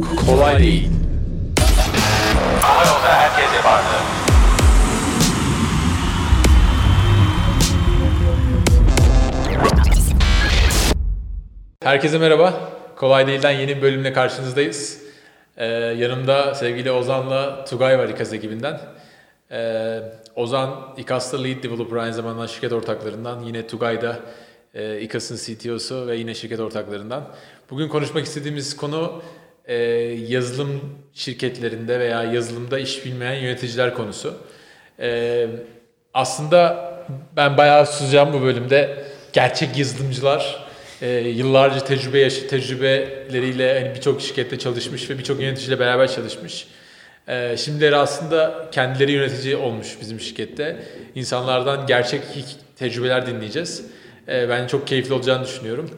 Kolay değil. Ama yolda herkes yapardı. Herkese merhaba. Kolay Değil'den yeni bir bölümle karşınızdayız. Ee, yanımda sevgili Ozan'la Tugay var İKAS ekibinden. Ee, Ozan İKAS'ta Lead Developer aynı zamanda şirket ortaklarından. Yine Tugay da e, İKAS'ın CTO'su ve yine şirket ortaklarından. Bugün konuşmak istediğimiz konu e, yazılım şirketlerinde veya yazılımda iş bilmeyen yöneticiler konusu. E, aslında ben bayağı susacağım bu bölümde. Gerçek yazılımcılar e, yıllarca tecrübe yaşı tecrübeleriyle hani birçok şirkette çalışmış ve birçok yöneticiyle beraber çalışmış. E, şimdileri aslında kendileri yönetici olmuş bizim şirkette. İnsanlardan gerçek tecrübeler dinleyeceğiz. E, ben çok keyifli olacağını düşünüyorum.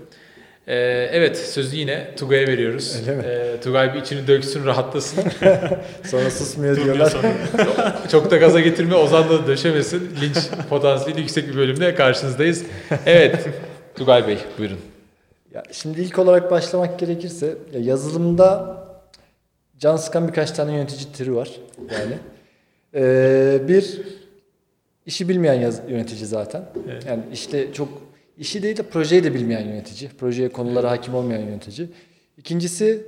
E, evet sözü yine Tugay'a veriyoruz. Öyle mi? E, Tugay bir içini döksün, rahatlasın. Sonra susmuyor diyorlar. çok da gaza getirme, Ozan da döşemesin. Linç potansiyeli yüksek bir bölümde karşınızdayız. Evet, Tugay Bey buyurun. Ya şimdi ilk olarak başlamak gerekirse ya yazılımda can sıkan birkaç tane yönetici türü var. Yani ee, bir işi bilmeyen yaz, yönetici zaten. Evet. Yani işte çok işi değil de projeyi de bilmeyen yönetici. Projeye konulara hakim olmayan yönetici. İkincisi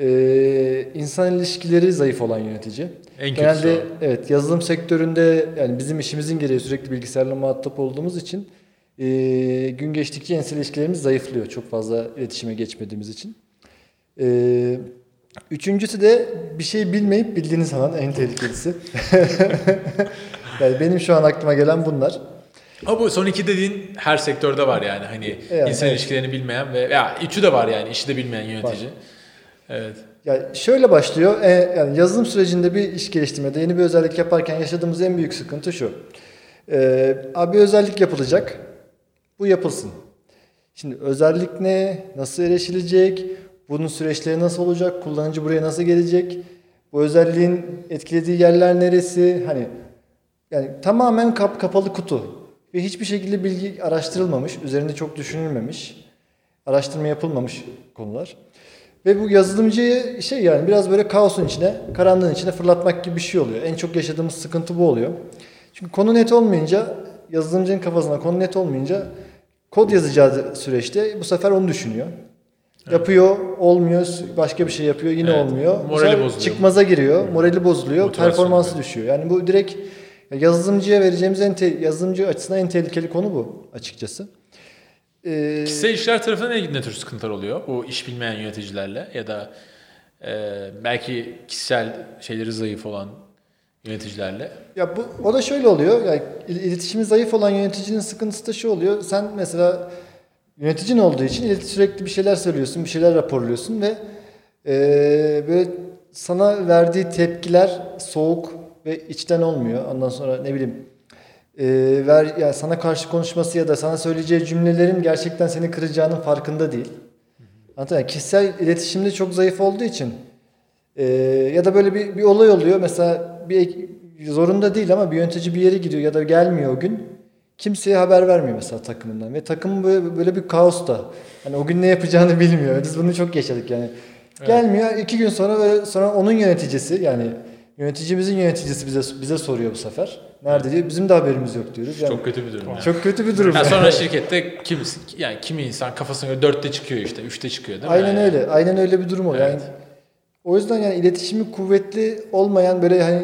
e, insan ilişkileri zayıf olan yönetici. En Genelde evet yazılım sektöründe yani bizim işimizin gereği sürekli bilgisayarla muhatap olduğumuz için e, gün geçtikçe insan ilişkilerimiz zayıflıyor. Çok fazla iletişime geçmediğimiz için. E, üçüncüsü de bir şey bilmeyip bildiğini sanan en tehlikelisi. yani benim şu an aklıma gelen bunlar. Ama bu son iki dediğin her sektörde var yani. Hani Yani, insan evet. ilişkilerini bilmeyen ve ya üçü de var yani işi de bilmeyen yönetici. Evet. Ya şöyle başlıyor. E, yani yazılım sürecinde bir iş geliştirmede yeni bir özellik yaparken yaşadığımız en büyük sıkıntı şu. E, abi özellik yapılacak. Bu yapılsın. Şimdi özellik ne? Nasıl erişilecek? Bunun süreçleri nasıl olacak? Kullanıcı buraya nasıl gelecek? Bu özelliğin etkilediği yerler neresi? Hani yani tamamen kap kapalı kutu ve hiçbir şekilde bilgi araştırılmamış, üzerinde çok düşünülmemiş, araştırma yapılmamış konular. Ve bu yazılımcıyı şey yani biraz böyle kaosun içine, karanlığın içine fırlatmak gibi bir şey oluyor. En çok yaşadığımız sıkıntı bu oluyor. Çünkü konu net olmayınca, yazılımcının kafasına konu net olmayınca kod yazacağı süreçte bu sefer onu düşünüyor. Yapıyor, olmuyor, başka bir şey yapıyor, yine Evet, olmuyor. Morali bozuluyor. Çıkmaza giriyor, morali bozuluyor, Motivasyon performansı kaybı. düşüyor. Yani bu direkt yazılımcıya vereceğimiz en te- yazılımcı açısından en tehlikeli konu bu açıkçası. Ee, Kişisel ilişkiler tarafında ne, ne tür sıkıntılar oluyor? Bu iş bilmeyen yöneticilerle ya da e, belki kişisel şeyleri zayıf olan yöneticilerle. Ya bu o da şöyle oluyor. Yani il- iletişimi zayıf olan yöneticinin sıkıntısı da şu oluyor. Sen mesela yöneticin olduğu için ilet- sürekli bir şeyler söylüyorsun, bir şeyler raporluyorsun ve eee, böyle sana verdiği tepkiler soğuk ve içten olmuyor. Ondan sonra ne bileyim eee, ver yani sana karşı konuşması ya da sana söyleyeceği cümlelerin gerçekten seni kıracağının farkında değil. Anladın mı? Kişisel iletişimde çok zayıf olduğu için ee, ya da böyle bir, bir olay oluyor. Mesela bir zorunda değil ama bir yönetici bir yere gidiyor ya da gelmiyor o gün. Kimseye haber vermiyor mesela takımından ve takım böyle, böyle bir kaosta. Hani o gün ne yapacağını bilmiyor. Biz bunu çok yaşadık yani. Gelmiyor. iki gün sonra böyle sonra onun yöneticisi yani yöneticimizin yöneticisi bize bize soruyor bu sefer. Nerede diyor. Bizim de haberimiz yok diyoruz. Yani Çok kötü bir durum. yani. çok kötü bir durum. Ya sonra şirkette kimisi yani kimi insan kafasına göre dörtte çıkıyor işte, üçte çıkıyor değil mi? Aynen Yani öyle. Aynen öyle bir durum oluyor. Evet. Yani o yüzden yani iletişimi kuvvetli olmayan böyle hani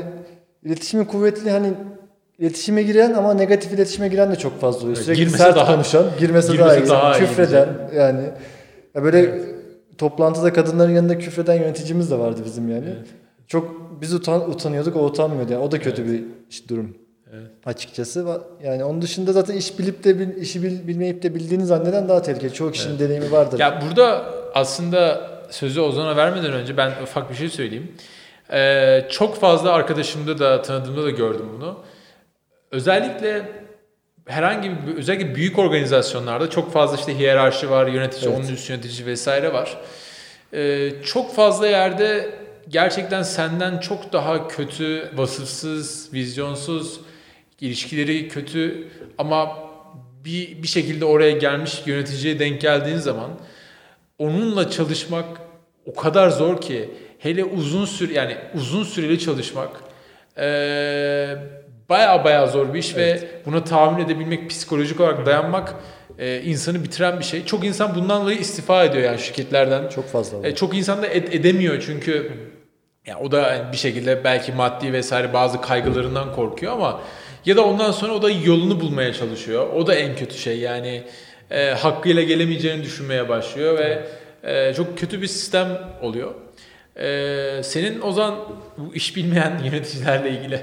iletişimi kuvvetli hani iletişime giren ama negatif iletişime giren de çok fazla oluyor. Evet, Sürekli girmese sert daha- konuşan, girmese, girmese daha iyi. daha iyi küfreden yani ya böyle toplantıda kadınların yanında küfreden yöneticimiz de vardı bizim yani. Evet. Çok biz utan, utanıyorduk, o utanmıyordu. Yani o da kötü bir iş- durum Evet. açıkçası. Yani onun dışında zaten iş bilip de bil- işi bil- bilmeyip de bildiğini zanneden daha tehlikeli. Çoğu kişinin deneyimi vardır. Ya burada aslında sözü Ozan'a vermeden önce ben ufak bir şey söyleyeyim. Ee, çok fazla arkadaşımda da tanıdığımda da gördüm bunu. Özellikle herhangi bir özellikle büyük organizasyonlarda çok fazla işte hiyerarşi var, yönetici, Evet. onun üst yönetici vesaire var. Ee, çok fazla yerde gerçekten senden çok daha kötü, vasıfsız, vizyonsuz, ilişkileri kötü ama bir bir şekilde oraya gelmiş yöneticiye denk geldiğin zaman onunla çalışmak o kadar zor ki hele uzun süre yani uzun süreli çalışmak eee baya baya zor bir iş ve buna tahammül edebilmek, psikolojik olarak dayanmak eee, insanı bitiren bir şey. Çok insan bundan dolayı istifa ediyor yani şirketlerden. Çok fazla. E, çok insan da ed- edemiyor çünkü ya o da yani bir şekilde belki maddi vesaire bazı kaygılarından korkuyor ama ya da ondan sonra o da yolunu bulmaya çalışıyor. O da en kötü şey yani e, hakkıyla gelemeyeceğini düşünmeye başlıyor ve e, çok kötü bir sistem oluyor. E, senin Ozan bu iş bilmeyen yöneticilerle ilgili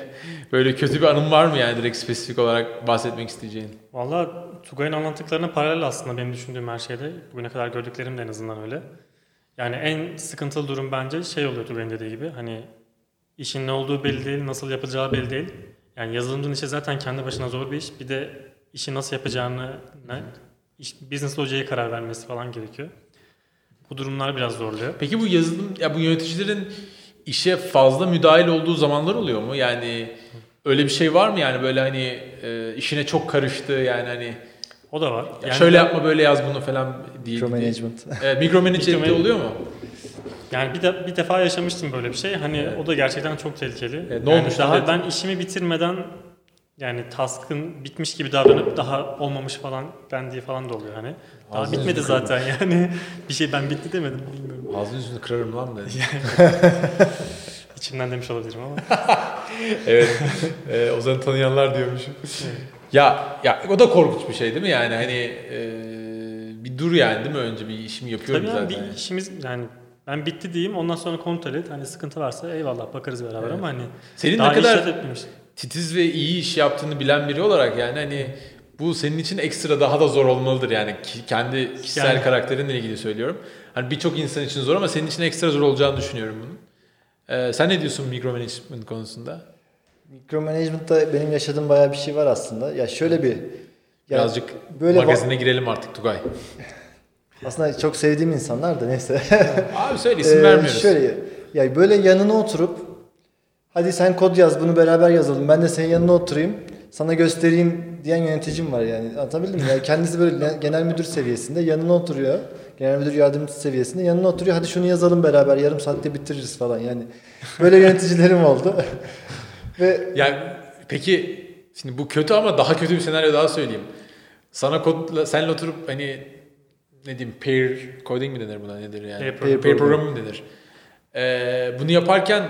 böyle kötü bir anın var mı yani direkt spesifik olarak bahsetmek isteyeceğin? Valla Tugay'ın anlattıklarına paralel aslında benim düşündüğüm her şeyde. Bugüne kadar gördüklerim de en azından öyle. Yani en sıkıntılı durum bence şey oluyor Tugay'ın dediği gibi. Hani işin ne olduğu belli değil, nasıl yapacağı belli değil. Yani yazılımcının işi zaten kendi başına zor bir iş. Bir de işi nasıl yapacağını, ne, iş, business logiğe karar vermesi falan gerekiyor. Bu durumlar biraz zorluyor. Peki bu yazılım ya bu yöneticilerin işe fazla müdahil olduğu zamanlar oluyor mu? Yani öyle bir şey var mı yani böyle hani e, işine çok karıştı yani hani O da var. ya Yani şöyle yapma böyle yaz bunu falan diye. Micromanagement. Evet, micromanagement Microman- oluyor mu? Yani bir, de, bir defa yaşamıştım böyle bir şey. Hani o da gerçekten çok tehlikeli. Evet, ne yani olmuş Daha ben işimi bitirmeden yani task'ın bitmiş gibi davranıp daha olmamış falan dendiği falan da oluyor hani. Daha Ağzını bitmedi zaten yani. bir şey ben bitti demedim bilmiyorum. Ağzını yüzünü kırarım lan dedi. İçimden demiş olabilirim ama. evet. E, Ozan'ı tanıyanlar diyormuşum. Ya ya o da korkunç bir şey değil mi yani hani e, bir dur yani değil mi önce bir işimi yapıyorum Tabii yani zaten. bir işimiz yani ben bitti diyeyim ondan sonra kontrol et. Hani sıkıntı varsa eyvallah bakarız beraber Evet. ama hani Senin daha ne kadar titiz ve iyi iş yaptığını bilen biri olarak yani hani bu senin için ekstra daha da zor olmalıdır yani ki- kendi kişisel Yani- karakterinle ilgili söylüyorum. Hani birçok insan için zor ama senin için ekstra zor olacağını düşünüyorum bunun. Ee, sen ne diyorsun micromanagement konusunda? Micromanagement'ta benim yaşadığım bayağı bir şey var aslında. Ya şöyle bir ya Birazcık böyle magazine girelim artık Tugay. aslında çok sevdiğim insanlar da neyse. Abi söyle isim Ee, vermiyoruz. Şöyle ya böyle yanına oturup hadi sen kod yaz bunu beraber yazalım ben de senin yanına oturayım sana göstereyim diyen yöneticim var yani anlatabildim mi? Yani kendisi böyle genel müdür seviyesinde yanına oturuyor. Genel müdür yardımcısı seviyesinde yanına oturuyor. Hadi şunu yazalım beraber yarım saatte bitiririz falan yani. Böyle yöneticilerim oldu. Ve Yani peki şimdi bu kötü ama daha kötü bir senaryo daha söyleyeyim. Sana kodla senle oturup hani ne diyeyim pair coding mi denir buna nedir yani? Pair Pair, programming. programming mi denir? Ee, bunu yaparken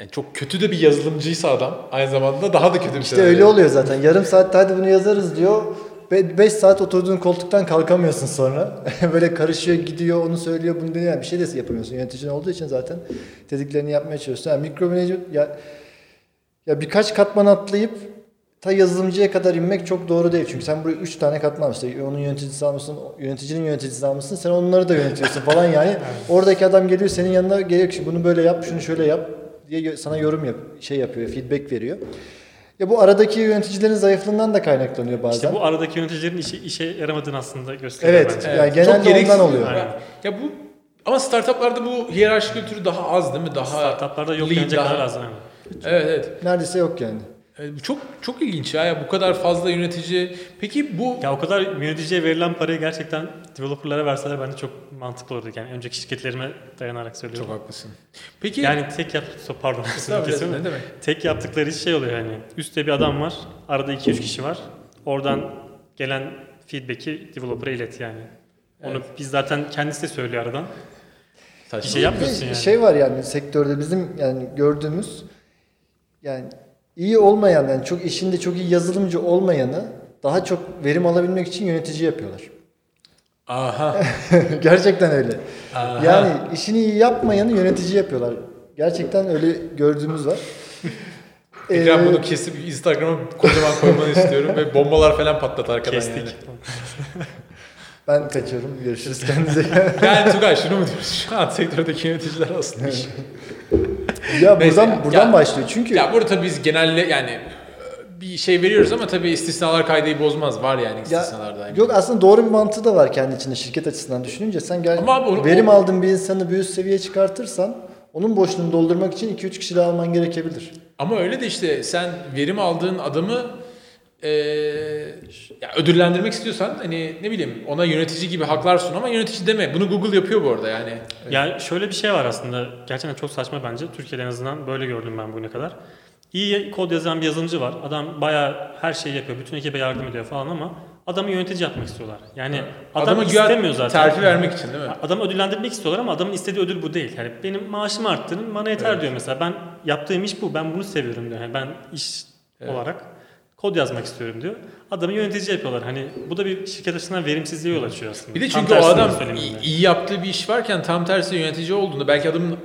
yani çok kötü de bir yazılımcıysa adam aynı zamanda daha da kötü bir işte senaryo. öyle oluyor zaten. Yarım saatte hadi bunu yazarız diyor. 5 saat oturduğun koltuktan kalkamıyorsun sonra. Böyle karışıyor, gidiyor, onu söylüyor, bunu deniyor. Yani bir şey de yapamıyorsun. Yöneticin olduğu için zaten dediklerini yapmaya çalışıyorsun. Yani mikromanagement ya ya birkaç katman atlayıp ta yazılımcıya kadar inmek çok doğru değil. Çünkü sen buraya 3 tane katman işte onun yöneticisi almışsın, yöneticinin yöneticisi almışsın. Sen onları da yönetiyorsun falan yani. Oradaki adam geliyor senin yanına geliyor ki bunu böyle yap, şunu şöyle yap diye sana yorum yap, şey yapıyor, feedback veriyor. Ya bu aradaki yöneticilerin zayıflığından da kaynaklanıyor bazen. İşte bu aradaki yöneticilerin işe, işe yaramadığını aslında gösteriyor Evet. bence. Yani genelde gereksiz ondan oluyor. Ya, ya bu ama startuplarda bu hiyerarşi kültürü daha az değil mi? Daha Startuplarda yok denecek daha- kadar az yani. Evet evet. Neredeyse yok yani. Bu çok çok ilginç ya. ya bu kadar fazla yönetici. Peki bu Ya o kadar yöneticiye verilen parayı gerçekten developerlara verseler bence çok mantıklı olurdu. Yani önceki şirketlerime dayanarak söylüyorum. çok haklısın. Peki Yani tek yap pardon kesiyorum. ne demek? Tek yaptıkları iş şey oluyor yani. Üstte bir adam var. Arada 2-3 kişi var. Oradan gelen feedback'i developer'a ilet yani. Onu Evet. biz zaten kendisi de söylüyor aradan. Saçma. Bir şey yapmıyorsun Bir yani. Şey var yani sektörde bizim yani gördüğümüz yani iyi olmayan yani çok işinde çok iyi yazılımcı olmayanı daha çok verim alabilmek için yönetici yapıyorlar. Aha. Gerçekten öyle. Aha. Yani işini iyi yapmayanı yönetici yapıyorlar. Gerçekten öyle gördüğümüz var. Ekran Ee, bunu kesip Instagram'a kocaman koymanı istiyorum ve bombalar falan patlat arkadan Kestik. yani. Ben kaçıyorum. Görüşürüz kendinize. Yani Tugay şunu mu diyorsun? Şu an sektördeki yöneticiler aslında. Ya buradan ya- buradan ya- başlıyor. Çünkü Ya burada tabii biz genelde yani e, bir şey veriyoruz ama tabii istisnalar kaydeyi bozmaz. Var yani Ya, istisnalar da. yok aslında doğru bir mantığı da var kendi içinde şirket açısından düşününce sen gel Ama abi onu- verim o- aldığın bir insanı bir üst seviyeye çıkartırsan onun boşluğunu doldurmak için 2-3 kişi daha alman gerekebilir. Ama öyle de işte sen verim aldığın adamı e, ya ödüllendirmek istiyorsan hani ne bileyim ona yönetici gibi haklar sun ama yönetici deme. Bunu Google yapıyor bu arada yani. Ya şöyle bir şey var aslında. Gerçekten çok saçma bence. Türkiye'de en azından böyle gördüm ben bugüne kadar. İyi kod yazan bir yazılımcı var. Adam bayağı her şeyi yapıyor. Bütün ekibe yardım ediyor falan ama adamı yönetici yapmak istiyorlar. Yani adam Adama güya istemiyor zaten. terfi vermek için değil mi? Adamı ödüllendirmek istiyorlar ama adamın istediği ödül bu değil. Yani benim maaşımı arttırın bana yeter diyor mesela. Ben yaptığım iş bu. Ben bunu seviyorum diyor. Yani ben iş olarak kod yazmak istiyorum diyor. Adamı yönetici yapıyorlar. Hani bu da bir şirket açısından verimsizliğe yol açıyor aslında. Bir de çünkü o adam iyi, iyi yaptığı bir iş varken tam tersi yönetici olduğunda belki adamın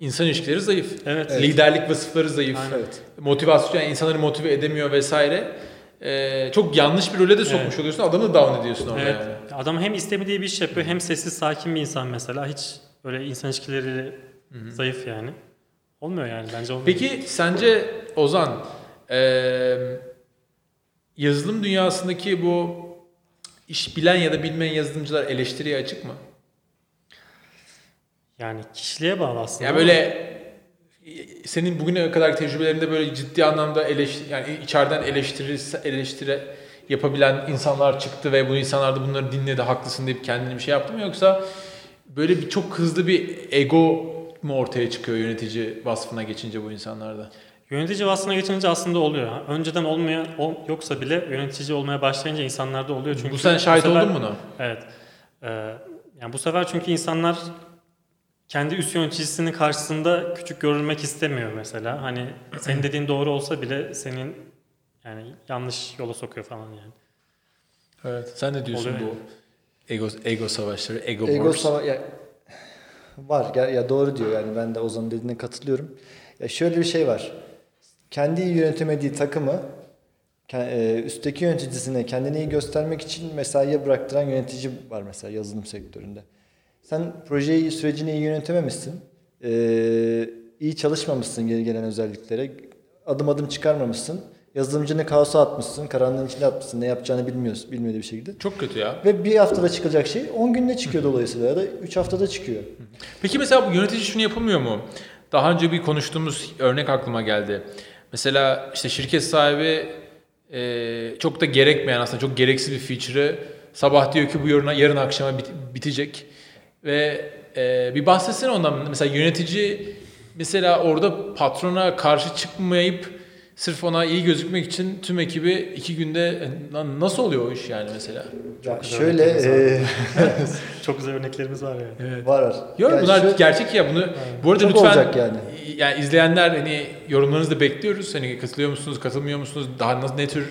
insan ilişkileri zayıf. Evet. Liderlik vasıfları zayıf. Aynen. Evet. Motivasyon yani insanları motive edemiyor vesaire. Ee, çok yanlış bir role de sokmuş Evet. oluyorsun. Adamı down ediyorsun orada Evet. yani. Adam hem istemediği bir iş yapıyor hem sessiz sakin bir insan mesela. Hiç böyle insan ilişkileri zayıf yani. Olmuyor yani bence olmuyor. Peki sence Ozan eee, yazılım dünyasındaki bu iş bilen ya da bilmeyen yazılımcılar eleştiriye açık mı? Yani kişiliğe bağlı aslında. Ya böyle e, senin bugüne kadar tecrübelerinde böyle ciddi anlamda eleştiri yani içeriden eleştiri eleştiri yapabilen insanlar çıktı ve bu insanlar da bunları dinledi haklısın deyip kendini bir şey yaptı mı yoksa böyle bir çok hızlı bir ego mu ortaya çıkıyor yönetici vasfına geçince bu insanlarda? Yönetici vasfına geçince aslında oluyor. Önceden olmayan ol- yoksa bile yönetici olmaya başlayınca insanlarda oluyor. Çünkü bu sen şahit sefer- oldun mu buna? Evet. Ee, yani bu sefer çünkü insanlar kendi üst yöneticisinin karşısında küçük görülmek istemiyor mesela. Hani senin dediğin doğru olsa bile senin yani yanlış yola sokuyor falan yani. Evet. Sen ne diyorsun Oluyor bu ego ego savaşları, ego, Ego wars? sava- ya, var ya, ya doğru diyor yani ben de Ozan'ın dediğine katılıyorum. Ya şöyle bir şey var. Kendi iyi yönetemediği takımı e, üstteki yöneticisine kendini iyi göstermek için mesaiye bıraktıran yönetici var mesela yazılım sektöründe. Sen projeyi sürecini iyi yönetememişsin. Ee, iyi çalışmamışsın geri gelen özelliklere. Adım adım çıkarmamışsın. Yazılımcını kaosa atmışsın. Karanlığın içine atmışsın. Ne yapacağını bilmiyorsun. Bilmediği bir şekilde. Çok kötü ya. Ve bir haftada çıkacak şey 10 günde çıkıyor dolayısıyla ya da 3 haftada çıkıyor. Peki mesela bu yönetici şunu yapamıyor mu? Daha önce bir konuştuğumuz örnek aklıma geldi. Mesela işte şirket sahibi e, çok da gerekmeyen aslında çok gereksiz bir feature'ı sabah diyor ki bu yarın, yarın akşama bit- bitecek. Ve e, bir bahsetsene ondan. Mesela yönetici mesela orada patrona karşı çıkmayıp sırf ona iyi gözükmek için tüm ekibi iki günde e, nasıl oluyor o iş yani mesela? Ya güzel şöyle e, Çok güzel örneklerimiz var yani. var var. Yok Ya bunlar şöyle- gerçek ya bunu bu arada Çok lütfen olacak yani. Yani izleyenler hani yorumlarınızı da bekliyoruz. Hani katılıyor musunuz, katılmıyor musunuz? Daha nasıl ne tür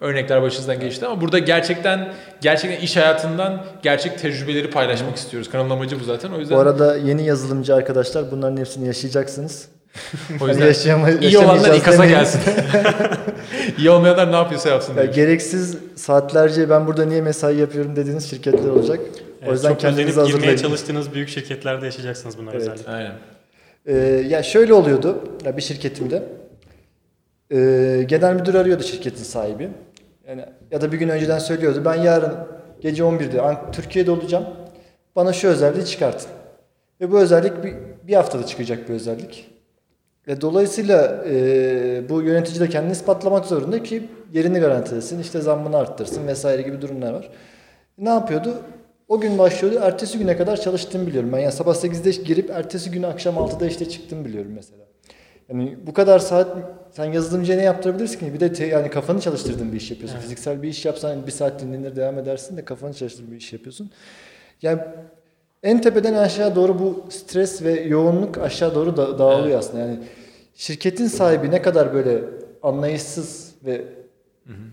örnekler başınızdan geçti ama burada gerçekten gerçekten iş hayatından gerçek tecrübeleri paylaşmak istiyoruz. Kanalın amacı bu zaten. O yüzden Bu arada yeni yazılımcı arkadaşlar bunların hepsini yaşayacaksınız. o Hani yüzden yaşayama- iyi olanlar ikasa gelsin. iyi olmayanlar ne yapıyorsa yapsın. Ya gereksiz saatlerce ben burada niye mesai yapıyorum dediğiniz şirketler olacak. o yüzden çok kendinizi özenip girmeye hazırlayın. çalıştığınız büyük şirketlerde yaşayacaksınız bunları Evet. özellikle. Aynen. Ee, ya şöyle oluyordu ya bir şirketimde. Ee, genel müdür arıyordu şirketin sahibi. Yani ya da bir gün önceden söylüyordu. Ben yarın gece 11'de Ank- Türkiye'de olacağım. Bana şu özelliği çıkartın. Ve bu özellik bir, bir haftada çıkacak bir özellik. Ve dolayısıyla e, bu yönetici de kendini ispatlamak zorunda ki yerini garantilesin, işte zammını arttırsın vesaire gibi durumlar var. Ne yapıyordu? O gün başlıyordu. Ertesi güne kadar çalıştığımı biliyorum. Ben yani sabah 8'de girip ertesi günü akşam 6'da işte çıktım biliyorum mesela. Yani bu kadar saat sen yazılımcıya ne yaptırabilirsin ki? Bir de te- yani kafanı çalıştırdığın bir iş yapıyorsun. Evet. Fiziksel bir iş yapsan bir saat dinlenir devam edersin de kafanı çalıştırdığın bir iş yapıyorsun. Yani en tepeden aşağı doğru bu stres ve yoğunluk aşağı doğru da- dağılıyor aslında. Yani şirketin sahibi ne kadar böyle anlayışsız ve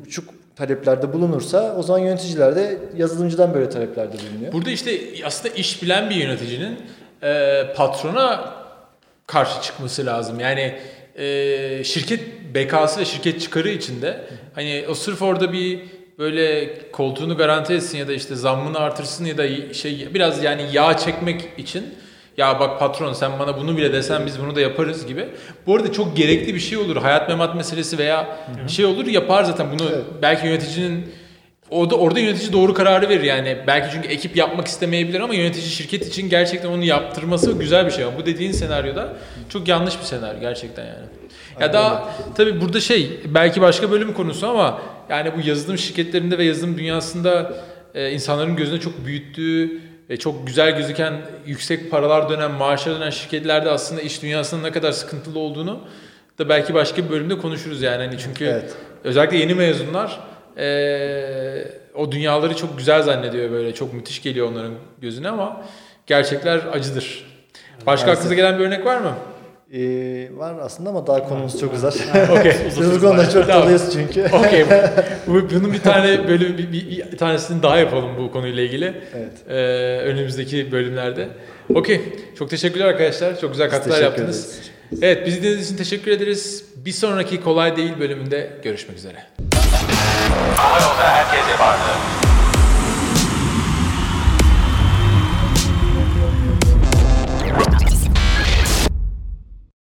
uçuk taleplerde bulunursa o zaman yöneticiler de yazılımcıdan böyle taleplerde bulunuyor. Burada işte aslında iş bilen bir yöneticinin e, patrona karşı çıkması lazım. Yani e, şirket bekası ve şirket çıkarı içinde hani o sırf orada bir böyle koltuğunu garanti etsin ya da işte zammını artırsın ya da şey biraz yani yağ çekmek için ya bak patron sen bana bunu bile desen biz bunu da yaparız gibi. Bu arada çok gerekli bir şey olur. Hayat memat meselesi veya şey olur yapar zaten bunu Evet. belki yöneticinin Orada, orada yönetici doğru kararı verir yani. Belki çünkü ekip yapmak istemeyebilir ama yönetici şirket için gerçekten onu yaptırması güzel bir şey. Ama bu dediğin senaryoda çok yanlış bir senaryo gerçekten yani. Ya Aynen daha tabii burada şey belki başka bölüm konusu ama yani bu yazılım şirketlerinde ve yazılım dünyasında e, insanların gözüne çok büyüttüğü ve çok güzel gözüken yüksek paralar dönen, maaşlar dönen şirketlerde aslında iş dünyasının ne kadar sıkıntılı olduğunu da belki başka bir bölümde konuşuruz yani. Hani çünkü Evet. özellikle yeni mezunlar e, o dünyaları çok güzel zannediyor böyle. Çok müthiş geliyor onların gözüne ama gerçekler acıdır. Başka Maalesef. aklınıza gelen bir örnek var mı? Ee, var aslında ama daha konumuz çok uzar. Okey. Biz bu konuda çok Tamam. dalıyız çünkü. Okey. Bu- Bunun bir tane bölüm bir, bir, bir tanesini daha yapalım bu konuyla ilgili. Evet. Ee, önümüzdeki bölümlerde. Okey. Çok teşekkürler arkadaşlar. Çok güzel katkılar yaptınız. ederiz. Evet, bizi dinlediğiniz için teşekkür ederiz. Bir sonraki Kolay Değil bölümünde görüşmek üzere. Hava yolda herkes yapardı.